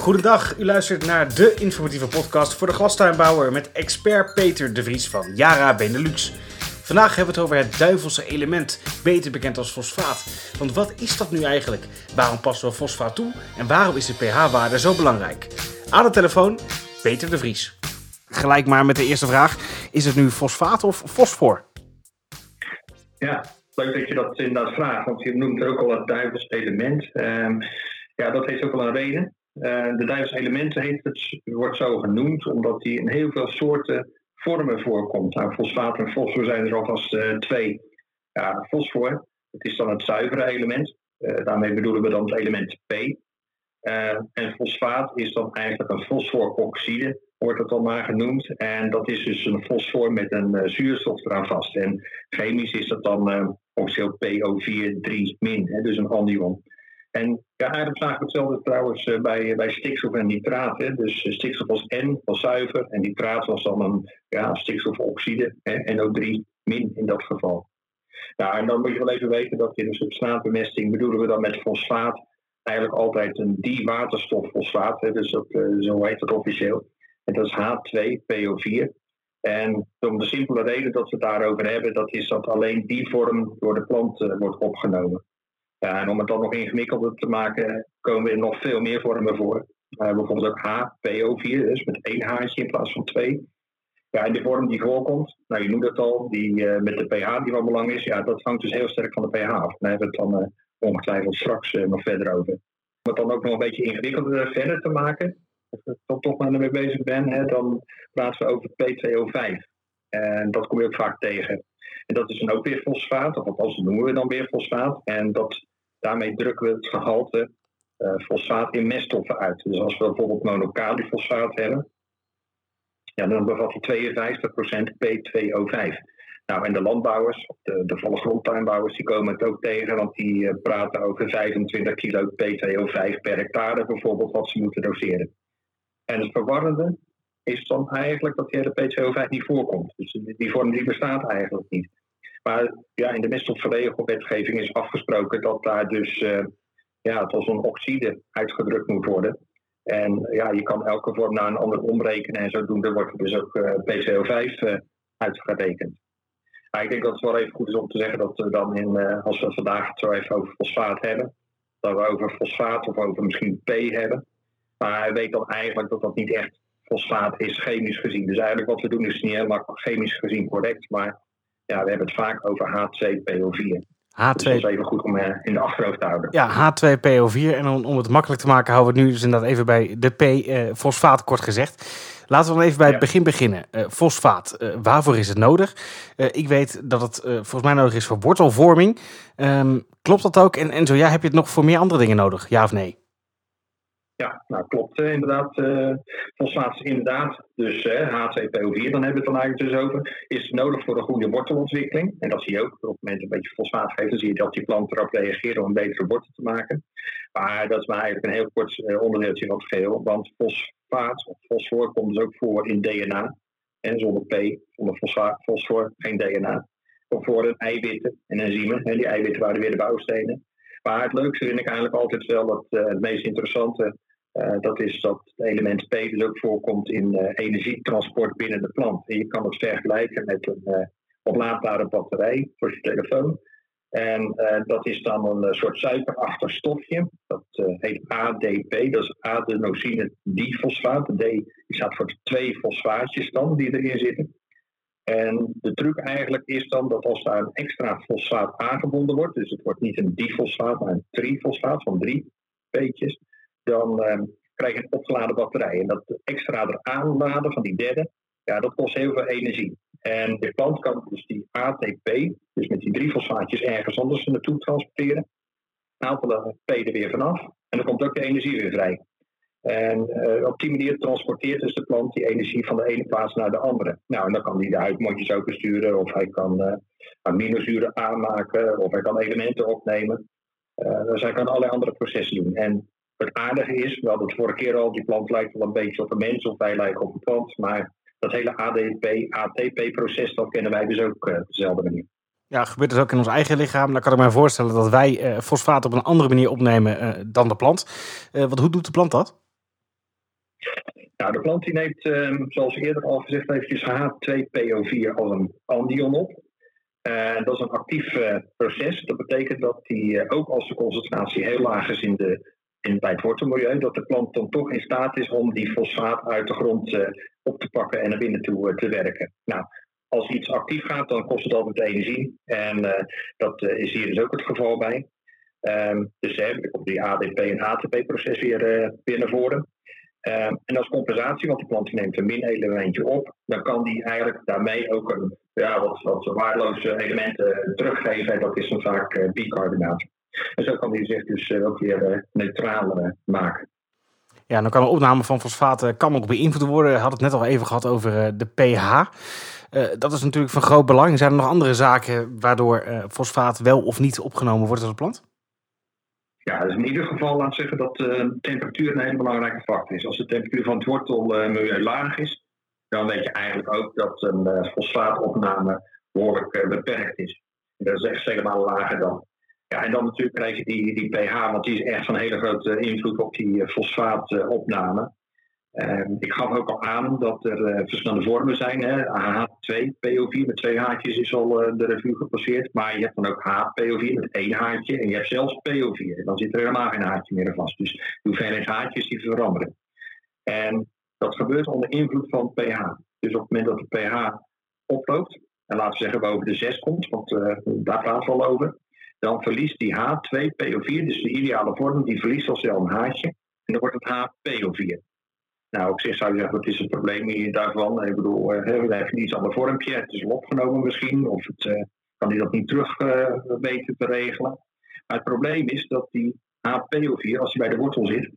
Goedendag, u luistert naar de informatieve podcast voor de glastuinbouwer met expert Peter de Vries van Yara Benelux. Vandaag hebben we het over het duivelse element, beter bekend als fosfaat. Want wat is dat nu eigenlijk? Waarom passen we fosfaat toe? En waarom is de pH-waarde zo belangrijk? Aan de telefoon, Peter de Vries. Gelijk maar met de eerste vraag. Is het nu fosfaat of fosfor? Ja, leuk dat je dat inderdaad vraagt, want je noemt ook al het duivels element. Ehm, ja, dat heeft ook wel een reden. Uh, de duivels element heet het, wordt zo genoemd omdat die in heel veel soorten vormen voorkomt. Nou, fosfaat en fosfor zijn er alvast uh, twee. Ja, fosfor, het is dan het zuivere element. Uh, daarmee bedoelen we dan het element P. en fosfaat is dan eigenlijk een fosforoxide, wordt het dan maar genoemd. En dat is dus een fosfor met een zuurstof eraan vast. En chemisch is dat dan officieel PO4 dus een anion. En ja, we hetzelfde trouwens eh, bij, bij stikstof en nitraat. Hè. Dus eh, stikstof was N, was zuiver. En nitraat was dan een ja, stikstofoxide, hè, NO3 min in dat geval. Nou, en dan moet je wel even weten dat in de substraatbemesting bedoelen we dan met fosfaat eigenlijk altijd een diwaterstoffosfaat. Hè, dus dat, zo heet het officieel. En dat is H2PO4. En om de simpele reden dat we het daarover hebben, dat is dat alleen die vorm door de plant wordt opgenomen. Ja, en om het dan nog ingewikkelder te maken, komen er nog veel meer vormen voor. Uh, bijvoorbeeld ook HPO4, dus met één haartje in plaats van twee. Ja, en de vorm die voorkomt, nou je noemt het al, die uh, met de pH die van belang is, ja, dat hangt dus heel sterk van de pH af. Daar hebben we het dan uh, ongetwijfeld straks nog verder over. Om het dan ook nog een beetje ingewikkelder verder te maken, als ik er toch maar mee bezig ben, hè, dan praten we over P2O5. En dat kom je ook vaak tegen. En dat is dan ook weer fosfaat, of althans noemen we dan weer fosfaat. En dat Daarmee drukken we het gehalte uh, fosfaat in meststoffen uit. Dus als we bijvoorbeeld monocalifosfaat hebben, ja, dan bevat die 52% P2O5. Nou, en de landbouwers, de, de volle grondtuinbouwers, die komen het ook tegen, want die uh, praten over 25 kilo P2O5 per hectare bijvoorbeeld, wat ze moeten doseren. En het verwarrende is dan eigenlijk dat die hele P2O5 niet voorkomt. Dus die, vorm die bestaat eigenlijk niet. Maar ja, in de meststofverregelwetgeving is afgesproken dat daar dus uh, ja, het als een oxide uitgedrukt moet worden. En ja, je kan elke vorm naar een ander omrekenen en zodoende wordt er dus ook uh, PCO5 uh, uitgerekend. Maar ik denk dat het wel even goed is om te zeggen dat we dan in, als we vandaag het zo even over fosfaat hebben, dat we over fosfaat of over misschien P hebben. Maar hij weet dan eigenlijk dat dat niet echt fosfaat is, chemisch gezien. Dus eigenlijk wat we doen is niet helemaal chemisch gezien correct, maar ja, we hebben het vaak over H2PO4. H2... Dus dat is even goed om uh, in de achterhoofd te houden. Ja, H2PO4. En om, om het makkelijk te maken houden we het nu dus inderdaad even bij de P, uh, fosfaat kort gezegd. Laten we dan even bij het begin beginnen. Uh, fosfaat, waarvoor is het nodig? ik weet dat het volgens mij nodig is voor wortelvorming. Um, klopt dat ook? En, en zo ja, heb je het nog voor meer andere dingen nodig? Ja of nee? Ja, nou klopt uh, inderdaad. Uh, fosfaat is inderdaad, dus uh, H2PO4, dan hebben we het dan eigenlijk dus over, is nodig voor een goede wortelontwikkeling. En dat zie je ook. Op het moment een beetje fosfaat geeft, dan zie je dat die plant erop reageert om een betere wortel te maken. Maar dat is maar eigenlijk een heel kort onderdeeltje van het geheel. Want fosfaat of fosfor komt dus ook voor in DNA. En zonder P, zonder fosfor, geen DNA. Of voor de eiwitten en enzymen. En die eiwitten waren weer de bouwstenen. Maar het leukste vind ik eigenlijk altijd wel dat het meest interessante uh, dat is dat het element P dus ook voorkomt in uh, energietransport binnen de plant. En je kan het vergelijken met een uh, oplaadbare batterij voor je telefoon. En dat is dan een soort suikerachtig stofje. Dat heet ADP, dat is adenosine difosfaat. D staat voor twee fosfaatjes dan die erin zitten. En de truc eigenlijk is dan dat als daar een extra fosfaat aangebonden wordt, dus het wordt niet een difosfaat, maar een trifosfaat van drie P'tjes, dan uh, krijg je een opgeladen batterij. En dat extra eraan laden van die derde, ja, dat kost heel veel energie. En de plant kan dus die ATP, dus met die drie fosfaatjes ergens anders naartoe transporteren. Haalt de P er weer vanaf en dan komt ook de energie weer vrij. En uh, op die manier transporteert dus de plant die energie van de ene plaats naar de andere. Nou, en dan kan hij de huidmondjes ook besturen, of hij kan uh, aminozuren aanmaken, of hij kan elementen opnemen. Uh, dus hij kan allerlei andere processen doen. En het aardige is, we hadden het vorige keer al, die plant lijkt wel een beetje op een mens of wij lijken op een plant. Maar dat hele ADP, ATP-proces, dat kennen wij dus ook uh, op dezelfde manier. Ja, gebeurt dus ook in ons eigen lichaam. Dan kan ik mij voorstellen dat wij uh, fosfaat op een andere manier opnemen uh, dan de plant. want hoe doet de plant dat? Nou, de plant die neemt, ehm, zoals eerder al gezegd, eventjes H2PO4 als een anion op. Uh, dat is een actief uh, proces. Dat betekent dat die, uh, ook als de concentratie heel laag is in de, in, bij het wortelmilieu, dat de plant dan toch in staat is om die fosfaat uit de grond op te pakken en naar binnen toe te werken. Nou, als iets actief gaat, dan kost het altijd energie. En dat is hier dus ook het geval bij. Um, dus dan komt die ADP en ATP-proces weer, weer naar voren. Um, en als compensatie, want die plant neemt een min-elementje op, dan kan die eigenlijk daarmee ook een, ja, wat, wat waardeloze elementen teruggeven. En dat is dan vaak bicarbonaat. En zo kan die zich dus uh, ook weer uh, neutraal maken. Ja, dan kan de opname van fosfaten kan ook beïnvloed worden. Hadden het net al even gehad over de pH. dat is natuurlijk van groot belang. Zijn er nog andere zaken waardoor fosfaat wel of niet opgenomen wordt als plant? Ja, dus in ieder geval laat zeggen dat de temperatuur een hele belangrijke factor is. Als de temperatuur van het wortelmilieu laag is, dan weet je eigenlijk ook dat een uh, fosfaatopname behoorlijk uh, beperkt is. dat is echt helemaal lager dan. Ja, en dan natuurlijk krijg je die, die pH, want die is echt van hele grote invloed op die uh, fosfaatopname. Ehm, ik gaf ook al aan dat er uh, verschillende vormen zijn. Hè. H2, PO4 met twee haartjes is al uh, de revue gepasseerd. Maar je hebt dan ook HPO4 met één haartje. En je hebt zelfs PO4. Dan zit er helemaal geen haartje meer vast. Dus de hoeveelheid haartjes die veranderen. En dat gebeurt onder invloed van pH. Dus op het moment dat de pH oploopt, en laten we zeggen boven de 6 komt, want daar praten we al over, dan verliest die H2PO4, dus de ideale vorm, die verliest al snel een haartje. En dan wordt het HPO4. Nou, op zich zou je zeggen, wat is het probleem daarvan? Ik bedoel, uh, we hebben iets aan de vormpje, het is al opgenomen misschien, of het, uh, kan hij dat niet terug uh, weten te regelen. Maar het probleem is dat die HPO4, als hij bij de wortel zit,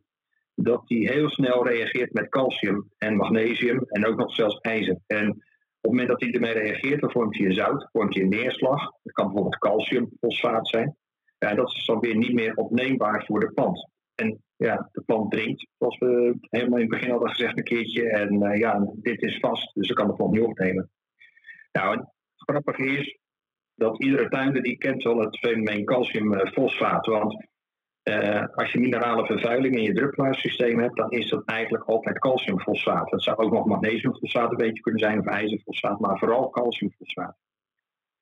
dat die heel snel reageert met calcium en magnesium en ook nog zelfs ijzer. En het moment dat hij ermee reageert, dan vormt hij een zout, vormt hij een neerslag. Dat kan bijvoorbeeld calciumfosfaat zijn. Ja, dat is dan weer niet meer opneembaar voor de plant. En ja, de plant drinkt, zoals we helemaal in het begin hadden gezegd een keertje. En uh, ja, dit is vast, dus ik kan de plant niet opnemen. Nou, het grappige is dat iedere tuinder die kent wel het fenomeen calciumfosfaat. Want uh, als je minerale vervuiling in je druppelaarsysteem hebt, dan is dat eigenlijk altijd calciumfosfaat. Het zou ook nog magnesiumfosfaat een beetje kunnen zijn of ijzerfosfaat, maar vooral calciumfosfaat.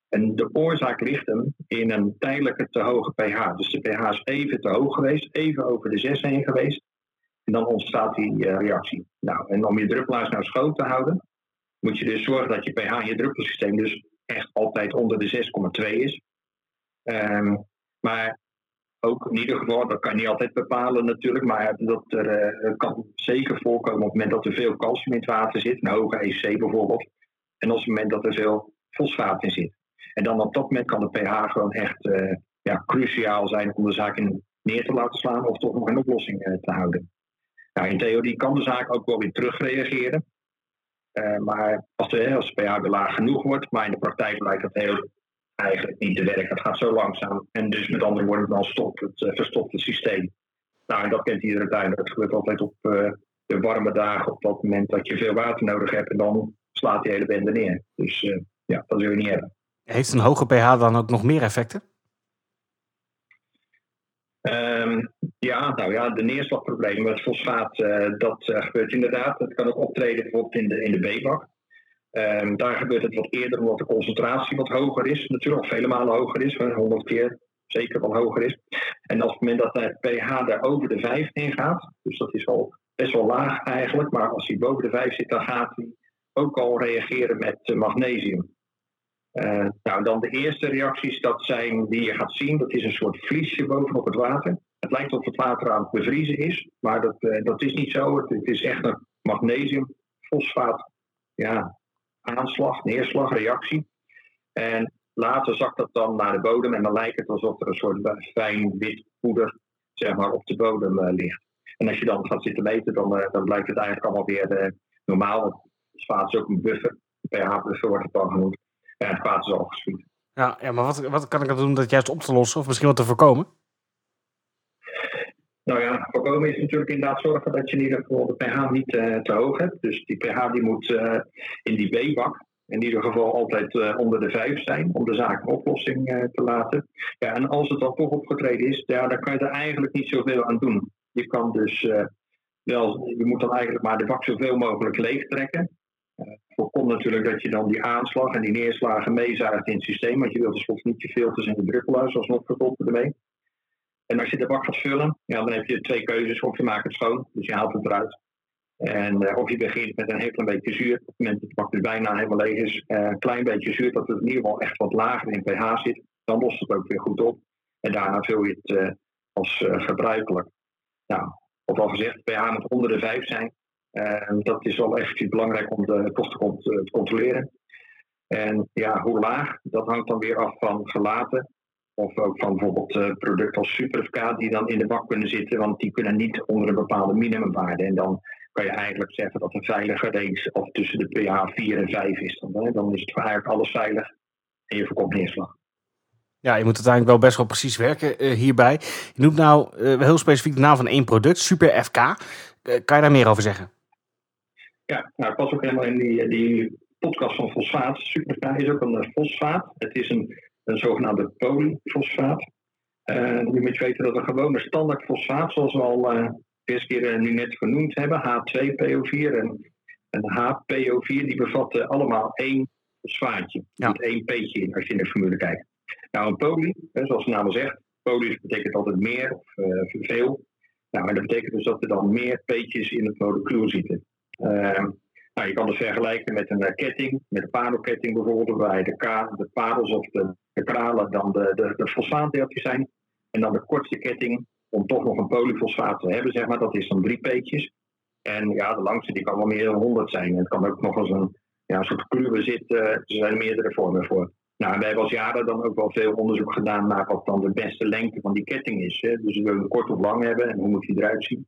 En de oorzaak ligt hem in een tijdelijke te hoge pH. Dus de pH is even te hoog geweest, even over de 6 heen geweest. En dan ontstaat die uh, reactie. Nou, en om je druppelaars nou schoon te houden, moet je dus zorgen dat je pH in je druppelsysteem dus echt altijd onder de 6,2 is. Um, maar ook in ieder geval, dat kan je niet altijd bepalen natuurlijk, maar dat er uh, kan zeker voorkomen op het moment dat er veel calcium in het water zit, een hoge EC bijvoorbeeld, en op het moment dat er veel fosfaat in zit. En dan op dat moment kan de pH gewoon echt uh, ja, cruciaal zijn om de zaak in neer te laten slaan of toch nog een oplossing te houden. Nou, in theorie kan de zaak ook wel weer terugreageren. Maar als de, pH weer laag genoeg wordt, maar in de praktijk blijkt dat heel eigenlijk niet te werken. Het gaat zo langzaam. En dus met andere woorden, dan stopt het, uh, verstopt het systeem. Nou, en dat kent iedere tuin. Dat gebeurt altijd op uh, de warme dagen, op dat moment dat je veel water nodig hebt. En dan slaat die hele bende neer. Dus uh, ja, dat wil je niet hebben. Heeft een hoge pH dan ook nog meer effecten? Um, ja, nou ja, de neerslagproblemen met fosfaat, dat gebeurt inderdaad. Dat kan ook optreden bijvoorbeeld in de, in de B-bak. Um, daar gebeurt het wat eerder omdat de concentratie wat hoger is. Natuurlijk vele malen hoger is, 100 keer zeker wel hoger is. En als het moment dat het pH daar over de 5 heen gaat, dus dat is al best wel laag eigenlijk, maar als hij boven de 5 zit, dan gaat hij ook al reageren met magnesium. Uh, nou, dan de eerste reacties, dat zijn die je gaat zien. Dat is een soort vliesje bovenop het water. Het lijkt alsof het water aan het bevriezen is, maar dat, uh, dat is niet zo. Het, het, is echt een magnesiumfosfaat ja, aanslag, neerslag, reactie. En later zakt dat dan naar de bodem en dan lijkt het alsof er een soort fijn wit poeder zeg maar, op de bodem uh, ligt. En als je dan gaat zitten meten, dan, dan blijkt het eigenlijk allemaal weer normaal. Fosfaat is ook een buffer, een pH-buffer wordt het dan genoemd ja, het kwaad is al geschied. Ja, ja maar wat, wat kan ik dan doen om dat juist op te lossen of misschien wat te voorkomen? Nou ja, voorkomen is natuurlijk inderdaad zorgen dat je in ieder geval de pH niet uh, te hoog hebt. Dus die pH die moet uh, in die B-bak in ieder geval altijd uh, onder de 5 zijn om de zaak een oplossing te laten. Ja, en als het dan toch opgetreden is, ja, dan kan je er eigenlijk niet zoveel aan doen. Je kan dus Wel, je moet dan eigenlijk maar de bak zoveel mogelijk leeg trekken. Voorkomt natuurlijk dat je dan die aanslag en die neerslagen meezuigt in het systeem. Want je wilt tenslotte niet je filters en de druppelaars alsnog verkopen ermee. En als je de bak gaat vullen, ja, dan heb je twee keuzes. Of je maakt het schoon, dus je haalt het eruit. En uh, of je begint met een heel klein beetje zuur. Op het moment dat de bak dus bijna helemaal leeg is, uh, een klein beetje zuur, dat het in ieder geval echt wat lager in pH zit. Dan lost het ook weer goed op. En daarna vul je het uh, als gebruikelijk. Nou, wat al gezegd, pH moet onder de 5 zijn. En dat is wel effectief belangrijk om de kosten te controleren. En ja, hoe laag, dat hangt dan weer af van gelaten. Of ook van bijvoorbeeld uh, producten als Superfk die dan in de bak kunnen zitten, want die kunnen niet onder een bepaalde minimumwaarde. En dan kan je eigenlijk zeggen dat een veilige range of tussen de pH 4 en 5 is. Dan, hè? dan is het eigenlijk alles veilig en je voorkomt neerslag. Ja, je moet uiteindelijk wel best wel precies werken uh, hierbij. Je noemt nou uh, heel specifiek de naam van één product, Super FK. kan je daar meer over zeggen? Ja, nou, ik was ook helemaal in die, die podcast van fosfaat. Super FK is ook een fosfaat. Het is een, een zogenaamde polyfosfaat. Uh, je moet weten dat een gewone standaard fosfaat, zoals we al uh, de eerste keer uh, nu net genoemd hebben, H2PO4 en een HPO4, die bevatten allemaal één fosfaatje. Ja. Niet één peetje in als je in de formule kijkt. Nou, een poly, hè, zoals de naam al zegt, poly betekent altijd meer of veel. Nou, en dat betekent dus dat er dan meer peetjes in het molecuul zitten. Ehm, nou, je kan het vergelijken met een ketting, met een parelketting bijvoorbeeld, waarbij de, ka de parels of de, kralen dan de, de, de fosfaatdeeltjes zijn. En dan de kortste ketting, om toch nog een polyfosfaat te hebben, zeg maar, dat is dan drie peetjes. En ja, de langste die kan wel meer dan 100 zijn. En het kan ook nog eens een, ja, een soort kluwen zitten. Er zijn meerdere vormen voor. Nou, wij hebben als jaren dan ook wel veel onderzoek gedaan naar wat dan de beste lengte van die ketting is. Hè. Dus we willen kort of lang hebben en hoe moet die eruit zien.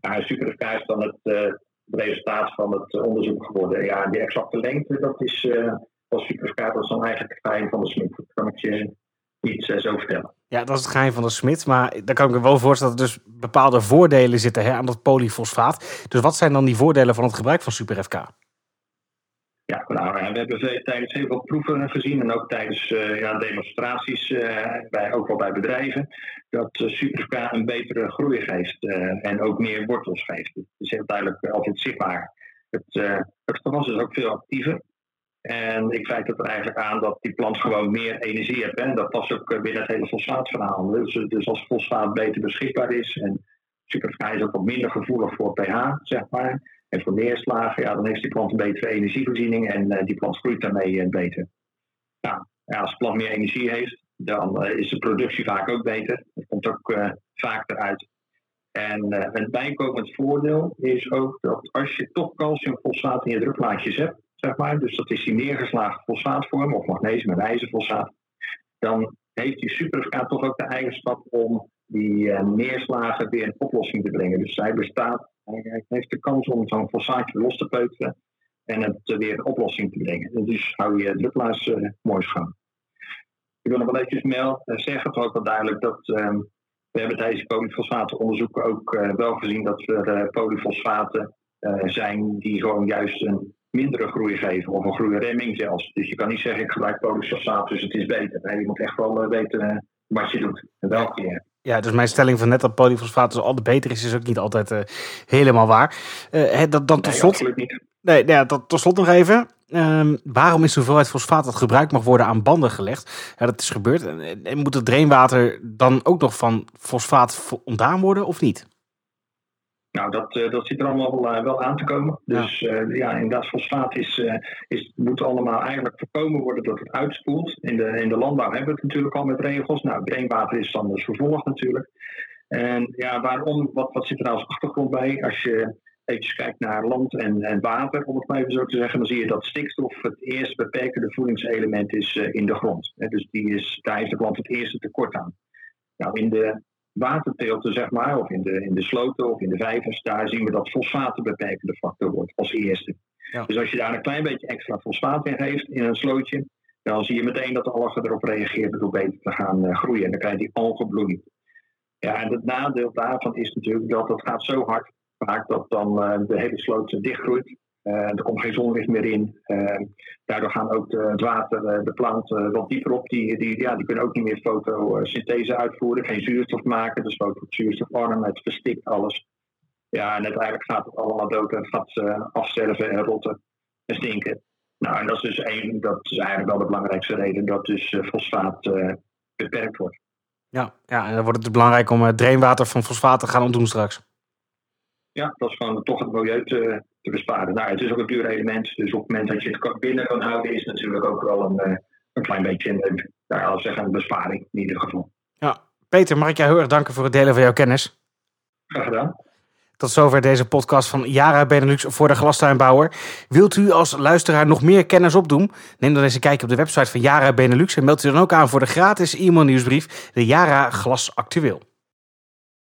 Nou, SuperFK is dan het, uh, het resultaat van het onderzoek geworden. Ja, die exacte lengte, dat is uh, als SuperFK, dat is dan eigenlijk het geheim van de smid. Dat kan ik je niet uh, zo vertellen. Ja, dat is het geheim van de smid. Maar daar kan ik me wel voorstellen dat er dus bepaalde voordelen zitten hè, aan dat polyfosfaat. Dus wat zijn dan die voordelen van het gebruik van SuperFK? Ja, nou, we hebben tijdens heel veel proeven gezien en ook tijdens uh, ja, demonstraties, uh, bij, ook wel bij bedrijven, dat uh, een betere groei geeft en ook meer wortels geeft. Het is heel duidelijk altijd zichtbaar. Het, het gewas is ook veel actiever. En ik kijk het er eigenlijk aan dat die plant gewoon meer energie heeft. En dat past ook binnen het hele fosfaatverhaal. Dus, dus als fosfaat beter beschikbaar is en Superfk is ook wat minder gevoelig voor pH, zeg maar voor neerslagen, ja, dan heeft die plant een betere energievoorziening en uh, die plant groeit daarmee uh, beter. Ja, als de plant meer energie heeft, dan uh, is de productie vaak ook beter. Dat komt ook vaak eruit. En een bijkomend voordeel is ook dat als je toch calciumfosfaat in je drukplaatjes hebt, zeg maar, dus dat is die neergeslagen fosfaatvorm of magnesium en ijzerfosfaat, dan heeft die superfosfaat toch ook de eigenschap om die neerslagen weer in oplossing te brengen. Dus hij bestaat heeft de kans om zo'n fosfaatje los te peuteren en het weer in oplossing te brengen. Dus hou je druppelaars uh, mooi schoon. Ik wil nog wel eventjes meld, uh, zeggen, het ook wel duidelijk, dat uh, we hebben tijdens polyfosfatenonderzoeken ook wel gezien dat er polyfosfaten zijn die gewoon juist een mindere groei geven of een groeiremming zelfs. Dus je kan niet zeggen ik gebruik polyfosfaat, dus het is beter. Nee, je moet echt wel weten wat je doet en welke je hebt. Ja, dus mijn stelling van net dat polyfosfaat dus altijd beter is, is ook niet altijd uh, helemaal waar. Uh, dat, dan tot nee, slot. Niet. Nee, ja, tot, tot slot nog even. Um, waarom is de hoeveelheid fosfaat dat gebruikt mag worden aan banden gelegd? Ja, dat is gebeurd. En, en moet het drainwater dan ook nog van fosfaat ontdaan worden of niet? Nou, dat, uh, dat zit er allemaal wel, wel aan te komen. Dus ja, uh, ja inderdaad, fosfaat is, is, moet allemaal eigenlijk voorkomen worden dat het uitspoelt. In de, in de landbouw hebben we het natuurlijk al met regels. Nou, drainwater is dan dus vervolg natuurlijk. En ja, waarom, wat, wat zit er nou als achtergrond bij? Als je even kijkt naar land en, en water, om het maar even zo te zeggen, dan zie je dat stikstof het eerst beperkende voedingselement is in de grond. Dus die is, daar heeft het land het eerste tekort aan. Nou, in de waterteelten, zeg maar, of in de, in de sloten of in de vijvers, daar zien we dat fosfaat een beperkende factor wordt als eerste. Ja. Dus als je daar een klein beetje extra fosfaat in geeft in een slootje, dan zie je meteen dat de algen erop reageren door beter te gaan uh, groeien. En dan krijg je die algenbloei. Ja, en het nadeel daarvan is natuurlijk dat het gaat zo hard vaak dat dan uh, de hele sloot dichtgroeit. Uh, er komt geen zonlicht meer in. Uh, daardoor gaan ook de, het water, uh, de planten wat dieper op. Die, die, ja, die kunnen ook niet meer fotosynthese uitvoeren. Geen zuurstof maken. Dus foto zuurstofarm. Het verstikt alles. Ja, en uiteindelijk gaat het allemaal dood en gaat afsterven en rotten en stinken. Nou, en dat is dus één, dat is eigenlijk wel de belangrijkste reden dat dus fosfaat beperkt wordt. Ja, ja, en dan wordt het belangrijk om het drainwater van fosfaat te gaan ontdoen straks. Ja, dat is gewoon toch het milieu te, te besparen. Nou, het is ook een duur element, dus op het moment dat je het binnen kan houden, is het natuurlijk ook wel een, een klein beetje een, nou, zeggen, een besparing in ieder geval. Ja, Peter, mag ik jou heel erg danken voor het delen van jouw kennis. Graag gedaan. Tot zover deze podcast van Jara Benelux voor de glastuinbouwer. Wilt u als luisteraar nog meer kennis opdoen? Neem dan eens een kijkje op de website van Jara Benelux en meld u dan ook aan voor de gratis e-mail nieuwsbrief, de Jara Glas Actueel.